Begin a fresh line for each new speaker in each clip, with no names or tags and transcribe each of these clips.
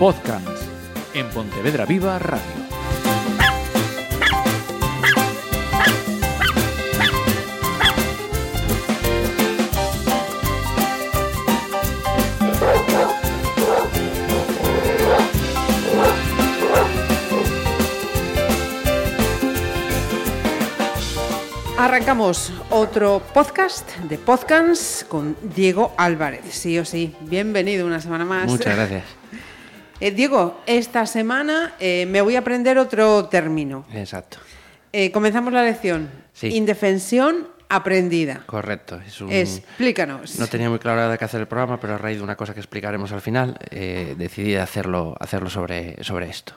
Podcast en Pontevedra Viva Radio.
Arrancamos otro podcast de Podcasts con Diego Álvarez. Sí o sí, bienvenido una semana más.
Muchas gracias.
Eh, Diego, esta semana eh, me voy a aprender otro término.
Exacto.
Eh, comenzamos la lección.
Sí.
Indefensión aprendida.
Correcto. Es un-
Explícanos.
No tenía muy claro de qué hacer el programa, pero a raíz de una cosa que explicaremos al final, decidí hacerlo, hacerlo sobre, sobre esto.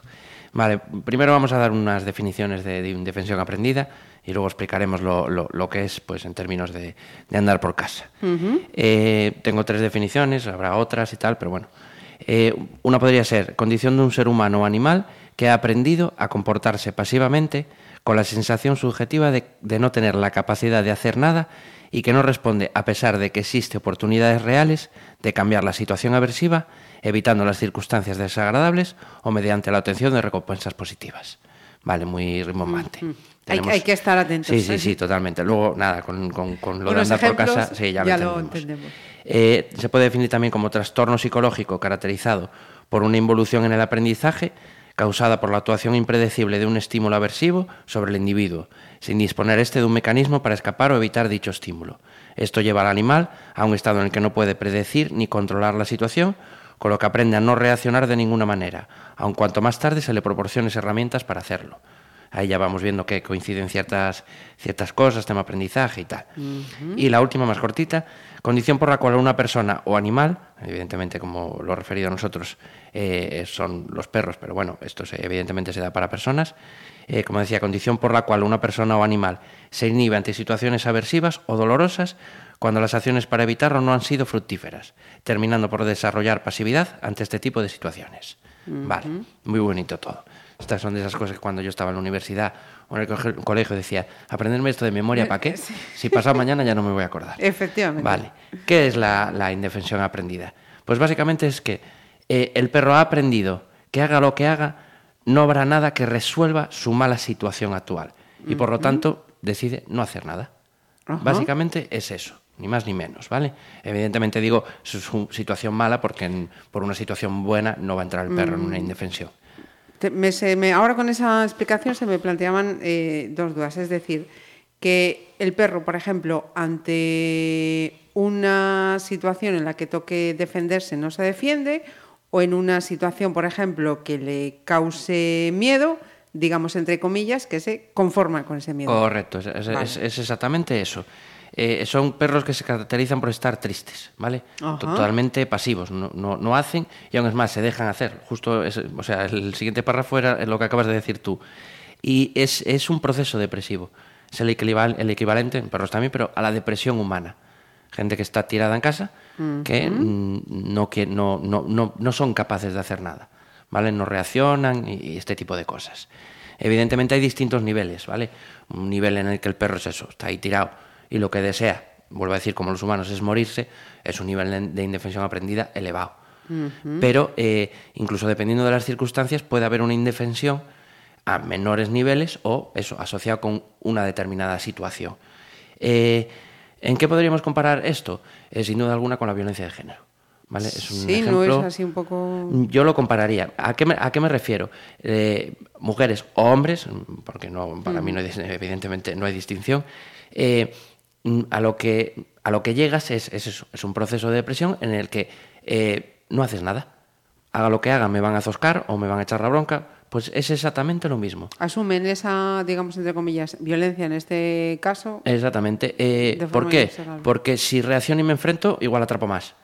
Vale, primero vamos a dar unas definiciones de, de indefensión aprendida y luego explicaremos lo, lo- lo que es pues, en términos de, de andar por casa. Tengo tres definiciones, habrá otras y tal, pero bueno. Eh, una podría ser condición de un ser humano o animal que ha aprendido a comportarse pasivamente con la sensación subjetiva de, no tener la capacidad de hacer nada y que no responde a pesar de que existe oportunidades reales de cambiar la situación aversiva, evitando las circunstancias desagradables o mediante la obtención de recompensas positivas. Vale, muy rimbombante.
Hay- hay que estar atentos,
Sí, sí, sí, totalmente. Luego, nada, con, con- con lo
Con
de andar por casa, sí, ya,
ya
lo entendemos.
entendemos.
Eh, se puede definir también como trastorno psicológico caracterizado por una involución en el aprendizaje causada por la actuación impredecible de un estímulo aversivo sobre el individuo, sin disponer éste de un mecanismo para escapar o evitar dicho estímulo. Esto lleva al animal a un estado en el que no puede predecir ni controlar la situación, con lo que aprende a no reaccionar de ninguna manera, aun cuanto más tarde se le proporciones herramientas para hacerlo. Ahí ya vamos viendo que coinciden ciertas, ciertas cosas, tema aprendizaje y tal. Y la última, más cortita, condición por la cual una persona o animal, evidentemente como lo he referido a nosotros, eh, son los perros, pero bueno, esto se- evidentemente se da para personas, eh, como decía, condición por la cual una persona o animal se inhibe ante situaciones aversivas o dolorosas cuando las acciones para evitarlo no han sido fructíferas, terminando por desarrollar pasividad ante este tipo de situaciones. Vale, muy bonito todo. Estas son de esas cosas que cuando yo estaba en la universidad o en el colegio decía, aprenderme esto de memoria, ¿para qué? Si pasado mañana ya no me voy a acordar.
Efectivamente.
Vale. ¿Qué es la, la indefensión aprendida? Pues básicamente es que eh, el perro ha aprendido que haga lo que haga, no habrá nada que resuelva su mala situación actual. Y por lo tanto decide no hacer nada.
Ajá.
Básicamente es eso, ni más ni menos, ¿vale? Evidentemente digo su, su situación mala porque en- por una situación buena no va a entrar el perro en una indefensión.
Te- me- se me- ahora con esa explicación se me planteaban eh, dos dudas. Es decir, que el perro, por ejemplo, ante una situación en la que toque defenderse no se defiende, o en una situación, por ejemplo, que le cause miedo, digamos entre comillas, que se conforma con ese miedo.
Correcto, es, es-
Vale.
es- es exactamente eso. Eh, son perros que se caracterizan por estar tristes, ¿vale?
Ajá.
Totalmente pasivos, no, no, no hacen y aún es más, se dejan hacer. Justo, es- o sea, el siguiente párrafo era lo que acabas de decir tú. Y es, es un proceso depresivo. Es el, equival- el equivalente, en perros también, pero a la depresión humana. Gente que está tirada en casa, que mm, no, que no, no, no, no son capaces de hacer nada, ¿vale? No reaccionan y, y este tipo de cosas. Evidentemente hay distintos niveles, ¿vale? Un nivel en el que el perro es eso, está ahí tirado y lo que desea, vuelvo a decir, como los humanos, es morirse, es un nivel de- de indefensión aprendida elevado. Pero eh, incluso dependiendo de las circunstancias puede haber una indefensión a menores niveles o eso, asociado con una determinada situación. Eh, ¿En qué podríamos comparar esto? Eh, sin duda alguna con la violencia de género. ¿vale? Es un
sí, no es
ejemplo-
así un poco...
yo lo compararía. ¿A qué me, a qué me refiero? Eh, mujeres o hombres, porque no, para mí no hay, evidentemente no hay distinción, a, lo que, a lo que llegas es, es eso, es un proceso de depresión en el que eh, no haces nada. Haga lo que haga, me van a zoscar o me van a echar la bronca, pues es exactamente lo mismo.
Asumen esa, digamos, entre comillas, violencia en este caso.
Exactamente. Eh, ¿Por qué? Porque si reacciono y me enfrento, igual atrapo más.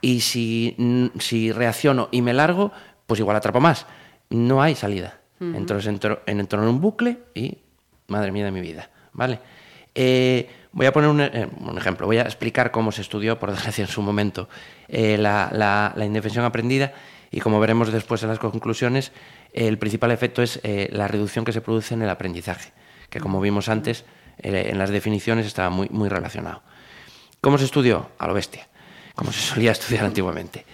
Y si, mm, si reacciono y me largo, pues igual atrapo más. No hay salida. Entonces entro, en- entro en un bucle y, madre mía de mi vida, ¿vale? Eh, voy a poner un, eh, un ejemplo, voy a explicar cómo se estudió, por desgracia, en su momento, eh, la, la- la indefensión aprendida y como veremos después en las conclusiones, el principal efecto es la reducción que se produce en el aprendizaje, que como vimos antes, en las definiciones estaba muy, muy relacionado. ¿Cómo se estudió? A lo bestia, como se solía estudiar antiguamente.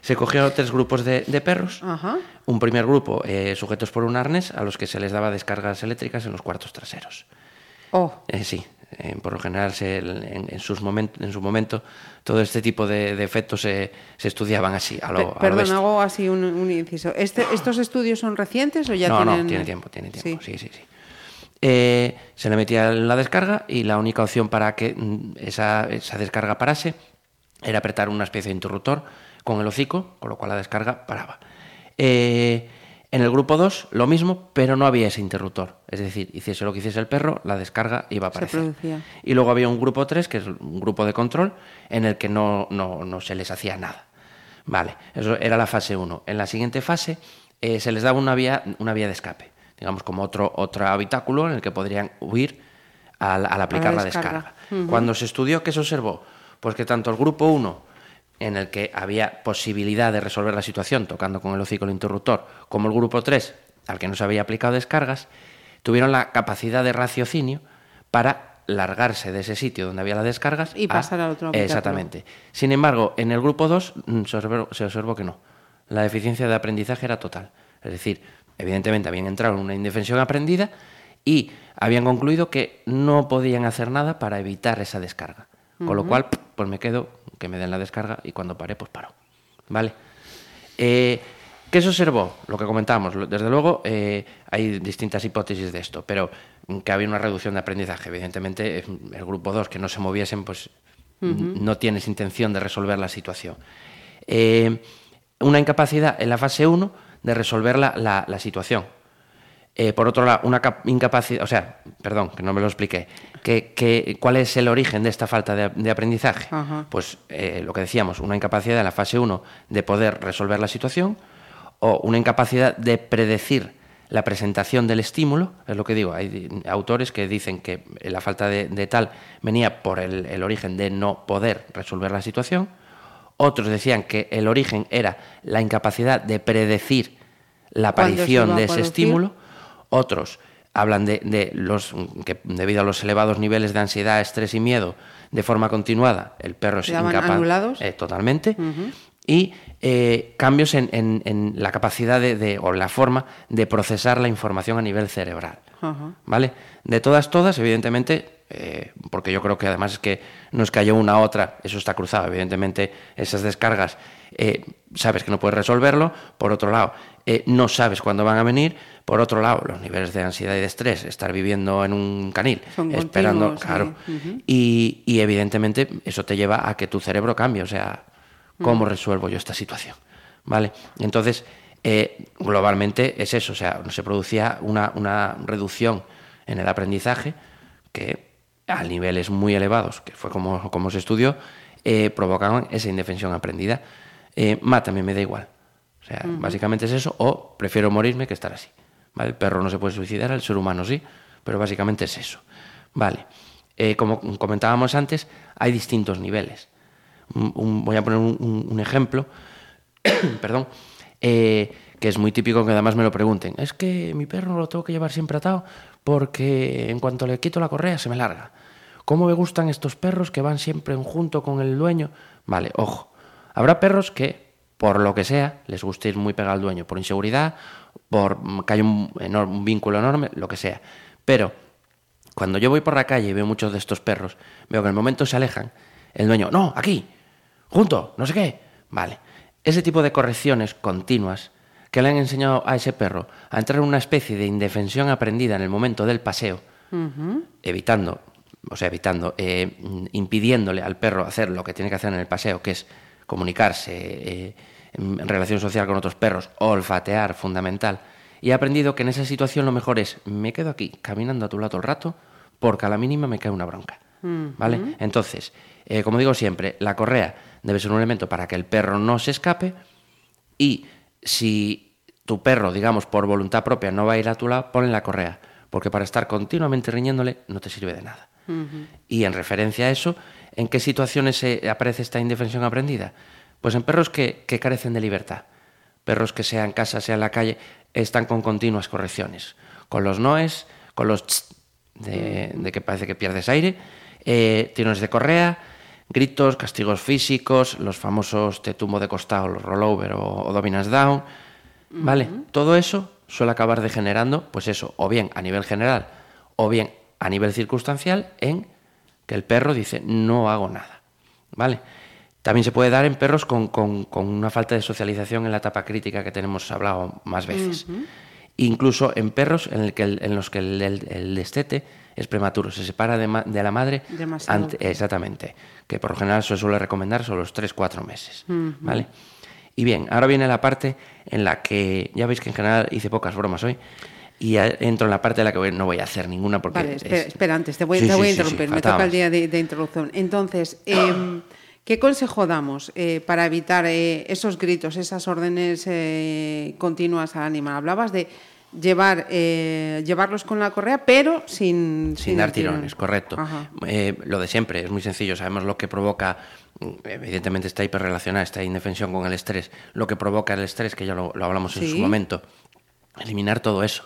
Se cogieron tres grupos de, de perros.
Ajá.
Un primer grupo sujetos por un arnés a los que se les daba descargas eléctricas en los cuartos traseros.
Oh,
Eh, sí, eh, por lo general se- en, en sus moment- en su momento todo este tipo de, de efectos se, se estudiaban así, a lo,
pe-
a lo
perdón, hago así un, un inciso. Este, ¿Estos estudios son recientes o ya
no,
tienen...?
no, tiene tiempo, tiene tiempo.
Sí.
Sí, sí, sí. Eh, se le metía la descarga y la única opción para que mm, esa, esa descarga parase era apretar una especie de interruptor con el hocico, con lo cual la descarga paraba. Eh, en el grupo 2, lo mismo, pero no había ese interruptor. Es decir, hiciese lo que hiciese el perro, la descarga iba a aparecer. Y luego había un grupo 3, que es un grupo de control, en el que no, no, no se les hacía nada. Vale, eso era la fase 1. En la siguiente fase eh, se les daba una vía, una vía de escape, digamos como otro, otro habitáculo en el que podrían huir al, al aplicar la
descarga.
descarga. Cuando se estudió, ¿qué se observó? Pues que tanto el grupo 1, en el que había posibilidad de resolver la situación tocando con el hocico el interruptor, como el grupo 3, al que no se había aplicado descargas, tuvieron la capacidad de raciocinio para largarse de ese sitio donde había las descargas
Y
a-
pasar al otro.
Exactamente. Sin embargo, en el grupo 2 mm, se observó, se observó que no. La deficiencia de aprendizaje era total. Es decir, evidentemente habían entrado en una indefensión aprendida y habían concluido que no podían hacer nada para evitar esa descarga. Con lo cual, pues me quedo que me den la descarga y cuando pare, pues paro. ¿Vale? Eh, ¿Qué se observó? Lo que comentábamos. Desde luego, eh, hay distintas hipótesis de esto, pero mm, que había una reducción de aprendizaje. Evidentemente, eh, el grupo 2, que no se moviesen, pues no tienes intención de resolver la situación. Eh, una incapacidad en la fase 1 de resolver la, la- la situación. Eh, por otro lado, una cap- incapacidad, o sea, perdón, que no me lo expliqué, que, que- ¿cuál es el origen de esta falta de, de aprendizaje?
Ajá.
Pues eh, lo que decíamos, una incapacidad en la fase 1 de poder resolver la situación o una incapacidad de predecir la presentación del estímulo, es lo que digo, hay autores que dicen que la falta de, de tal venía por el, el origen de no poder resolver la situación, otros decían que el origen era la incapacidad de predecir la
¿Cuándo se
aparición de ese estímulo, otros hablan de, de los que debido a los elevados niveles de ansiedad, estrés y miedo de forma continuada, el perro es
¿Se llaman
incapaz
anulados?
eh, totalmente y eh, cambios en, en- en la capacidad de, de- o la forma de procesar la información a nivel cerebral. ¿Vale? De todas, todas, evidentemente, eh, porque yo creo que además es que no es que haya una otra, eso está cruzado. Evidentemente, esas descargas eh, sabes que no puedes resolverlo. Por otro lado, eh, no sabes cuándo van a venir. Por otro lado, los niveles de ansiedad y de estrés, estar viviendo en un canil,
Son
esperando, claro.
sí.
Y, y evidentemente eso te lleva a que tu cerebro cambie. O sea, ¿cómo resuelvo yo esta situación? ¿Vale? Entonces, eh, globalmente es eso, o sea, se producía una, una reducción en el aprendizaje que a niveles muy elevados, que fue como, como se estudió, eh, provocaban esa indefensión aprendida. Eh, mátame, me da igual. Sea, básicamente es eso, o prefiero morirme que estar así. ¿Vale? El perro no se puede suicidar, el ser humano sí, pero básicamente es eso. Vale. Eh, como comentábamos antes, hay distintos niveles. Un- un- voy a poner un, ejemplo, perdón, eh, que es muy típico que además me lo pregunten. Es que mi perro lo tengo que llevar siempre atado porque en cuanto le quito la correa se me larga. ¿Cómo me gustan estos perros que van siempre en junto con el dueño? Vale, ojo. Habrá perros que, por lo que sea, les guste ir muy pegado al dueño, por inseguridad, por que hay un, enorme- un vínculo enorme, lo que sea. Pero cuando yo voy por la calle y veo muchos de estos perros, veo que en el momento se alejan, el dueño, no, aquí, junto, no sé qué. Vale. Ese tipo de correcciones continuas que le han enseñado a ese perro a entrar en una especie de indefensión aprendida en el momento del paseo, evitando, o sea, evitando, eh, impidiéndole al perro hacer lo que tiene que hacer en el paseo, que es comunicarse, eh, en relación social con otros perros, olfatear, fundamental. Y he aprendido que en esa situación lo mejor es, me quedo aquí caminando a tu lado todo el rato, porque a la mínima me cae una bronca. ¿Vale? Entonces, eh, como digo siempre, la correa debe ser un elemento para que el perro no se escape y si tu perro, digamos, por voluntad propia no va a ir a tu lado, ponle la correa, porque para estar continuamente riñéndole no te sirve de nada. Y en referencia a eso, ¿en qué situaciones se aparece esta indefensión aprendida? Pues en perros que, que carecen de libertad. Perros que sea en casa, sea en la calle, están con continuas correcciones. Con los noes, con los tss, de, de que parece que pierdes aire, eh, tirones de correa, Gritos, castigos físicos, los famosos te tumbo de costado, los rollover o, o dominance down. ¿Vale? Todo eso suele acabar degenerando, pues eso, o bien a nivel general, o bien a nivel circunstancial, en que el perro dice, no hago nada. ¿Vale? También se puede dar en perros con, con- con una falta de socialización en la etapa crítica que tenemos hablado más veces. Incluso en perros en, el que el- en los que el, destete es prematuro, se separa de, ma- de la madre
Demasiado.
ante- exactamente, que por lo general se suele recomendar son los 3-4 meses. ¿vale? Y bien, ahora viene la parte en la que, ya veis que en general hice pocas bromas hoy, y entro en la parte en la que no voy a hacer ninguna porque...
Vale,
es-
espera, espera, antes, te voy,
Sí,
te
sí,
voy a
sí,
interrumpir, me toca el día de, de introducción. Entonces, em, ¿qué consejo damos eh, para evitar eh, esos gritos, esas órdenes eh, continuas al animal? Hablabas de llevar eh, llevarlos con la correa, pero sin...
Sin dar tirones, correcto. Eh, lo de siempre, es muy sencillo. Sabemos lo que provoca, evidentemente está hiperrelacionada, esta indefensión con el estrés. Lo que provoca el estrés, que ya lo, lo hablamos en su momento. Eliminar todo eso.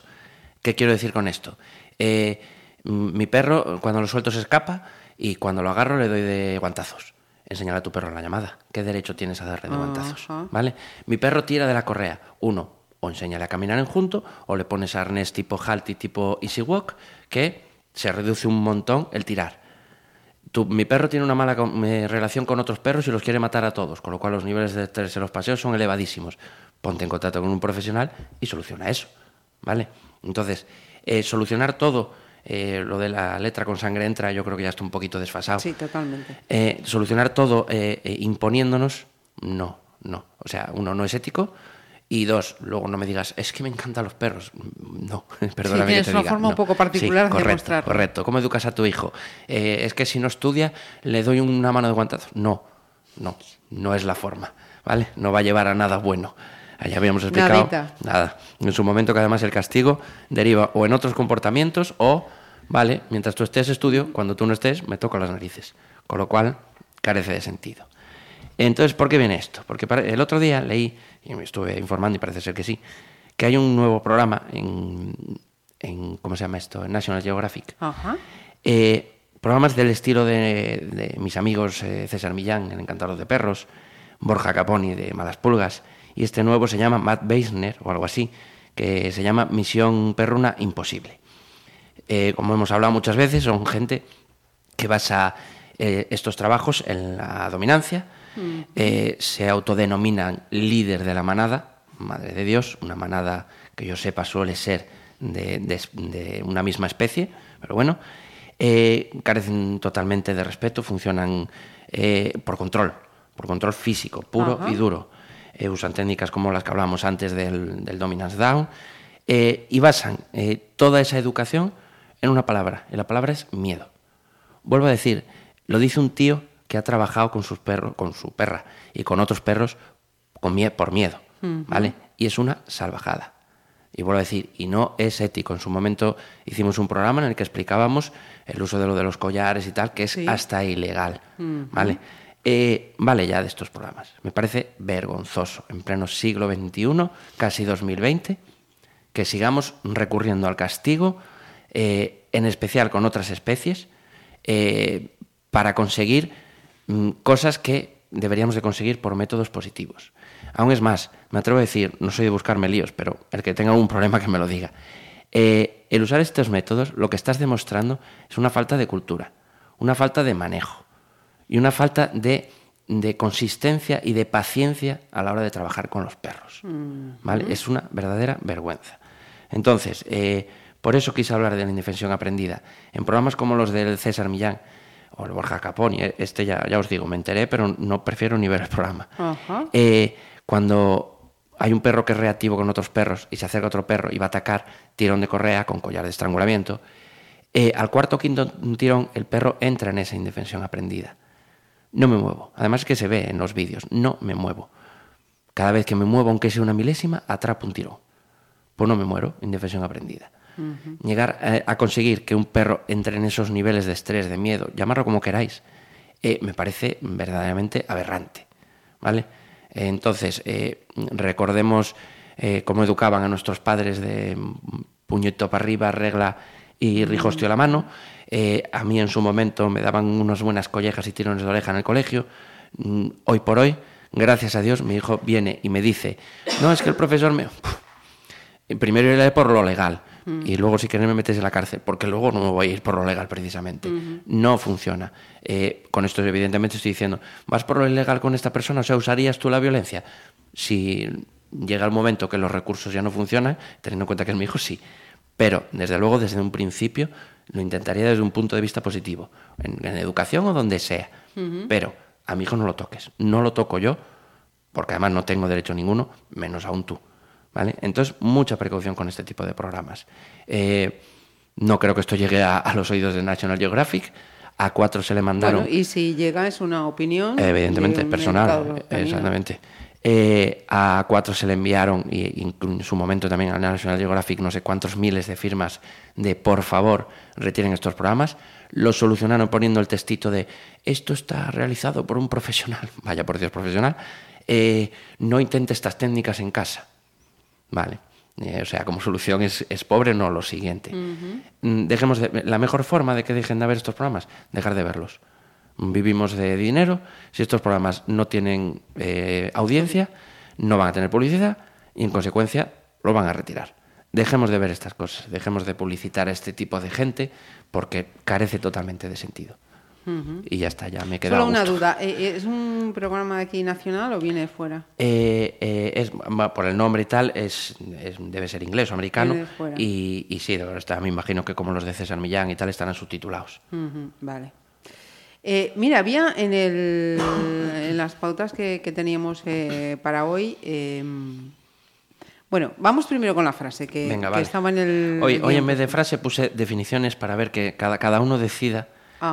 ¿Qué quiero decir con esto? Eh, mi perro, cuando lo suelto, se escapa y cuando lo agarro le doy de guantazos. Enseñale a tu perro la llamada. ¿Qué derecho tienes a darle de guantazos? ¿Vale? Mi perro tira de la correa. Uno, o enséñale a caminar en junto, o le pones arnés tipo Halti, tipo Easy Walk, que se reduce un montón el tirar. Tu- mi perro tiene una mala con- eh, relación con otros perros y los quiere matar a todos, con lo cual los niveles de estrés en los paseos son elevadísimos. Ponte en contacto con un profesional y soluciona eso. ¿Vale? Entonces, eh, solucionar todo, eh, lo de la letra con sangre entra, yo creo que ya está un poquito desfasado.
Sí, totalmente.
Eh, solucionar todo eh, eh, imponiéndonos, no, no. O sea, uno, no es ético. Y dos, luego no me digas, es que me encantan los perros. No, perdóname que
tienes
te
una
diga,
forma un poco particular
Sí,
de
correcto,
demostrarlo.
Correcto. ¿Cómo educas a tu hijo? Eh, es que si no estudia, le doy una mano de guantazo. No, no, no es la forma. ¿Vale? No va a llevar a nada bueno. Ya habíamos explicado. Nada. En su momento que además el castigo deriva o en otros comportamientos o, vale, mientras tú estés estudio, cuando tú no estés, me toco las narices. Con lo cual, carece de sentido. Entonces, ¿por qué viene esto? Porque el otro día leí, y me estuve informando y parece ser que sí, que hay un nuevo programa en, en ¿cómo se llama esto? En National Geographic.
Ajá.
Eh, programas del estilo de, de mis amigos eh, César Millán, el encantador de perros, Borja Caponi de Malas Pulgas, y este nuevo se llama Matt Beisner o algo así, que se llama Misión Perruna Imposible. Eh, como hemos hablado muchas veces, son gente que basa eh, estos trabajos en la dominancia, eh, se autodenominan líder de la manada, madre de Dios, una manada que yo sepa suele ser de, de- de una misma especie, pero bueno, carecen totalmente de respeto, funcionan por control, por control físico, puro
Ajá.
y duro. Eh, usan técnicas como las que hablábamos antes del, del dominance down eh, y basan eh, toda esa educación en una palabra, y la palabra es miedo. Vuelvo a decir, lo dice un tío que ha trabajado con sus perros, con su perra y con otros perros con mie- por miedo, ¿vale? Y es una salvajada. Y vuelvo a decir, y no es ético. En su momento hicimos un programa en el que explicábamos el uso de lo de los collares y tal, que es
Sí.
hasta ilegal, ¿vale? Eh, vale ya de estos programas. Me parece vergonzoso, en pleno siglo XXI, casi 2020, que sigamos recurriendo al castigo, eh, en especial con otras especies, eh, para conseguir mm, cosas que deberíamos de conseguir por métodos positivos. Aún es más, me atrevo a decir, no soy de buscarme líos, pero el que tenga algún problema que me lo diga. El usar estos métodos lo que estás demostrando es una falta de cultura, una falta de manejo y una falta de, de consistencia y de paciencia a la hora de trabajar con los perros. ¿vale? Es una verdadera vergüenza. Entonces, eh, por eso quise hablar de la indefensión aprendida. En programas como los del César Millán o el Borja Caponi, eh, este ya, ya os digo, me enteré, pero no prefiero ni ver el programa. Eh, cuando hay un perro que es reactivo con otros perros y se acerca otro perro y va a atacar, tirón de correa con collar de estrangulamiento, eh, al cuarto o quinto tirón el perro entra en esa indefensión aprendida. No me muevo. Además que se ve en los vídeos, no me muevo. Cada vez que me muevo, aunque sea una milésima, atrapo un tirón. Pues no me muero, indefensión aprendida. Llegar eh, a conseguir que un perro entre en esos niveles de estrés, de miedo, llamarlo como queráis, eh, me parece verdaderamente aberrante. ¿Vale? Eh, entonces, eh, recordemos cómo educaban a nuestros padres de mm, puñito para arriba, regla y rihostio la mano. Eh, a mí en su momento me daban unas buenas collejas y tirones de oreja en el colegio. Mm, hoy por hoy, gracias a Dios, mi hijo viene y me dice, no, es que el profesor me... Primero iré por lo legal y luego si quieres me metes en la cárcel, porque luego no me voy a ir por lo legal precisamente. No funciona. Eh, con esto evidentemente estoy diciendo, ¿vas por lo ilegal con esta persona? O sea, ¿usarías tú la violencia? Si llega el momento que los recursos ya no funcionan, teniendo en cuenta que es mi hijo, sí. Pero, desde luego, desde un principio, lo intentaría desde un punto de vista positivo, en, educación o donde sea. Pero a mi hijo no lo toques. No lo toco yo, porque además no tengo derecho ninguno, menos aún tú. ¿vale? Entonces, mucha precaución con este tipo de programas. Eh, no creo que esto llegue a, los oídos de National Geographic. A cuatro se le mandaron.
y si llega es una opinión.
Evidentemente, personal. Exactamente. Eh, a cuatro se le enviaron, y, en su momento también a National Geographic, no sé cuántos miles de firmas de por favor retiren estos programas. Lo solucionaron poniendo el textito de esto está realizado por un profesional. Vaya por Dios, profesional. Eh, no intente estas técnicas en casa. Vale. Eh, o sea, como solución es, pobre, no lo siguiente. Mm, dejemos la mejor forma de que dejen de ver estos programas, dejar de verlos. Vivimos de dinero, si estos programas no tienen eh, audiencia, no van a tener publicidad y en consecuencia lo van a retirar. Dejemos de ver estas cosas, dejemos de publicitar a este tipo de gente porque carece totalmente de sentido. Y ya está, ya me queda.
Solo una duda, ¿e-, e-, ¿es un programa de aquí nacional o viene de fuera?
Eh, eh, es, por el nombre y tal, es, debe ser inglés o americano. Y, y, sí, está, me imagino que como los de César Millán y tal estarán subtitulados.
vale. Eh, mira, había en, el, en las pautas que, teníamos para hoy. Em, bueno, vamos primero con la frase que, estaba en el.
Hoy, hoy en vez de frase puse definiciones para ver que cada, cada uno decida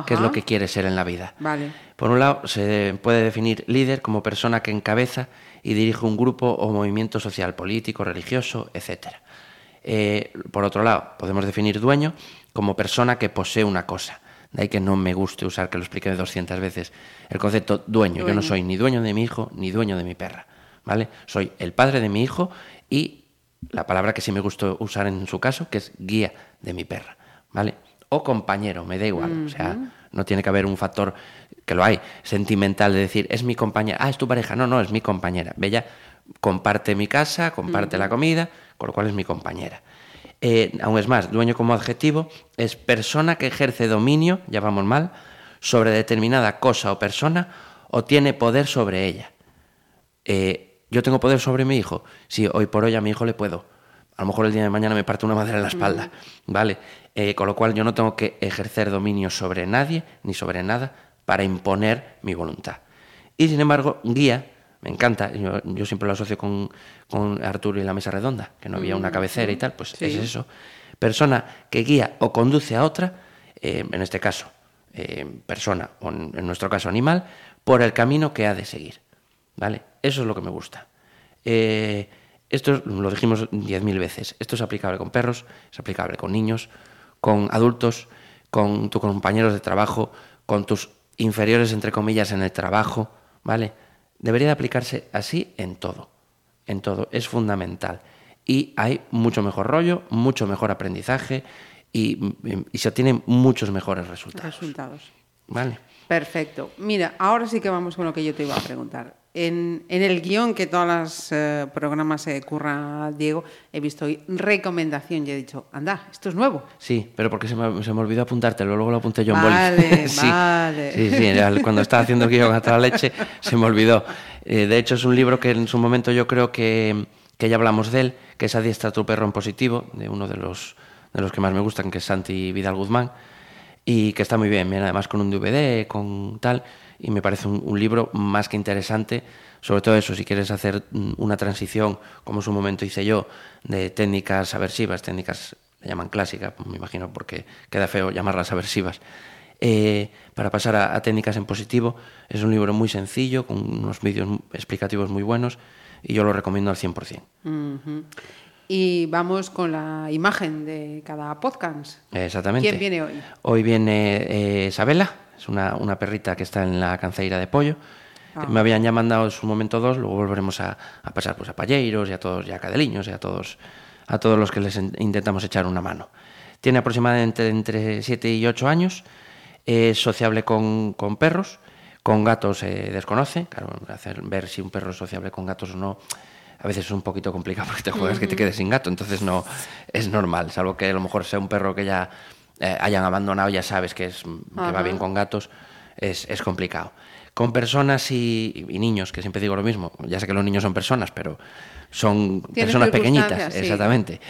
qué es lo que quiere ser en la vida.
Vale.
Por un lado, se puede definir líder como persona que encabeza y dirige un grupo o movimiento social, político, religioso, etc. Eh, por otro lado, podemos definir dueño como persona que posee una cosa. De ahí que no me guste usar, que lo explique 200 veces, el concepto dueño. Yo no soy ni dueño de mi hijo ni dueño de mi perra. ¿vale? Soy el padre de mi hijo y la palabra que sí me gusta usar en su caso, que es guía de mi perra. ¿vale? o compañero, me da igual. O sea, no tiene que haber un factor, que lo hay, sentimental de decir, es mi compañera, ah, es tu pareja. No, no, es mi compañera. Bella comparte mi casa, comparte la comida, con lo cual es mi compañera. Eh, aún es más, dueño como adjetivo es persona que ejerce dominio, ya vamos mal, sobre determinada cosa o persona o tiene poder sobre ella. Eh, yo tengo poder sobre mi hijo. Sí, hoy por hoy a mi hijo le puedo. A lo mejor el día de mañana me parte una madera en la espalda, ¿vale? Eh, con lo cual yo no tengo que ejercer dominio sobre nadie ni sobre nada para imponer mi voluntad. Y sin embargo, guía, me encanta, yo, siempre lo asocio con, Arturo y la mesa redonda, que no había una mm, cabecera y tal, pues es eso. Persona que guía o conduce a otra, eh, en este caso, eh, persona, o en, nuestro caso animal, por el camino que ha de seguir. ¿Vale? Eso es lo que me gusta. esto lo dijimos diez mil veces. Esto es aplicable con perros, es aplicable con niños, con adultos, con tus compañeros de trabajo, con tus inferiores, entre comillas, en el trabajo, ¿vale? Debería de aplicarse así en todo, en todo, es fundamental. Y hay mucho mejor rollo, mucho mejor aprendizaje y, se obtienen muchos mejores resultados.
Resultados.
Vale.
Perfecto. Mira, ahora sí que vamos con lo que yo te iba a preguntar. En, el guion que todos los eh, programas se curra Diego, he visto hoy recomendación y he dicho, anda, esto es nuevo.
Sí, pero porque se me, se me olvidó apuntártelo, luego lo apunté yo en
vale, sí, vale.
Sí, sí, cuando estaba haciendo el guion hasta la leche se me olvidó. Eh, de hecho, es un libro que en su momento yo creo que, que ya hablamos de él, que es Adiestra tu perro en positivo, de uno de los, de los que más me gustan, que es Santi Vidal Guzmán, y que está muy bien, bien además con un DVD, con tal y me parece un, libro más que interesante, sobre todo eso, si quieres hacer una transición, como en su momento hice yo, de técnicas aversivas, técnicas, le llaman clásicas, me imagino porque queda feo llamarlas aversivas, eh, para pasar a, técnicas en positivo. Es un libro muy sencillo, con unos vídeos explicativos muy buenos, y yo lo recomiendo al 100%.
Y vamos con la imagen de cada podcast.
Exactamente.
¿Quién viene hoy?
Hoy viene eh, Isabela, es una, una, perrita que está en la canceira de pollo. Ah. Me habían ya mandado en su momento dos, luego volveremos a, a pasar pues, a Palleiros y a todos, ya a Cadeliños y a todos, a todos los que les intentamos echar una mano. Tiene aproximadamente entre 7 y 8 años, es sociable con, con perros, con gatos se desconoce, claro, hacer, ver si un perro es sociable con gatos o no a veces es un poquito complicado porque te juegas que te quedes sin gato, entonces no es normal, salvo que a lo mejor sea un perro que ya eh, hayan abandonado, ya sabes que, es, que va bien con gatos, es, es complicado. Con personas y, y, niños, que siempre digo lo mismo, ya sé que los niños son personas, pero son personas pequeñitas, sí. exactamente.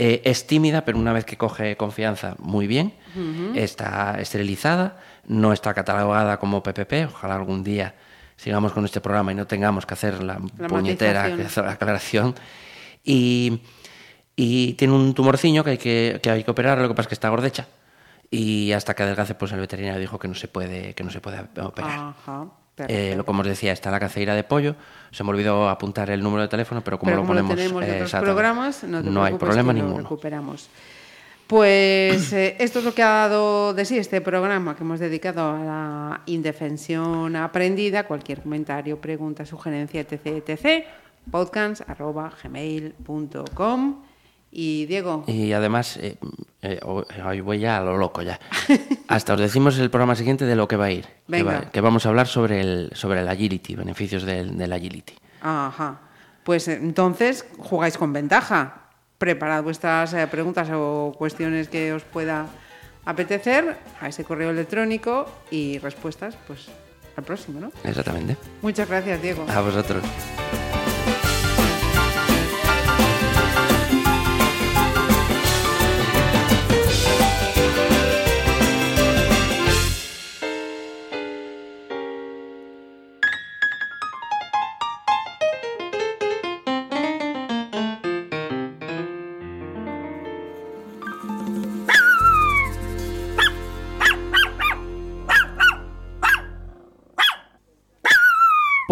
Eh, es tímida, pero una vez que coge confianza, muy bien. Uh -huh. Está esterilizada, no está catalogada como PPP. Ojalá algún día sigamos con este programa y no tengamos que hacer la,
La
puñetera
matización.
aclaración. Y, y tiene un tumorciño que hay que, que hay que operar, lo que pasa es que está gordecha. Y hasta que adelgace, pues el veterinario dijo que no se puede, que no se puede operar.
Ajá,
Eh, lo como os decía, está la caceira de pollo. Se me olvidó apuntar el número de teléfono, pero como
Pero
lo
como
ponemos
lo tenemos en
eh,
otros
exactamente,
programas, no,
no hay problema
que lo
ninguno.
recuperamos. Pues eh, esto es lo que ha dado de sí este programa que hemos dedicado a la indefensión aprendida. Cualquier comentario, pregunta, sugerencia, etc. etc podcast.gmail.com Y Diego,
Y además, eh, eh, ho- hoy voy ya a lo loco ya. Hasta os decimos el programa siguiente de lo que va a ir. Que, va- que vamos a hablar sobre el, sobre el agility, beneficios del, del agility.
Ajá. Pues eh, entonces jugáis con ventaja. Preparad vuestras eh, preguntas o cuestiones que os pueda apetecer a ese correo electrónico y respuestas, pues al próximo, ¿no?
Exactamente.
Muchas gracias, Diego.
A vosotros.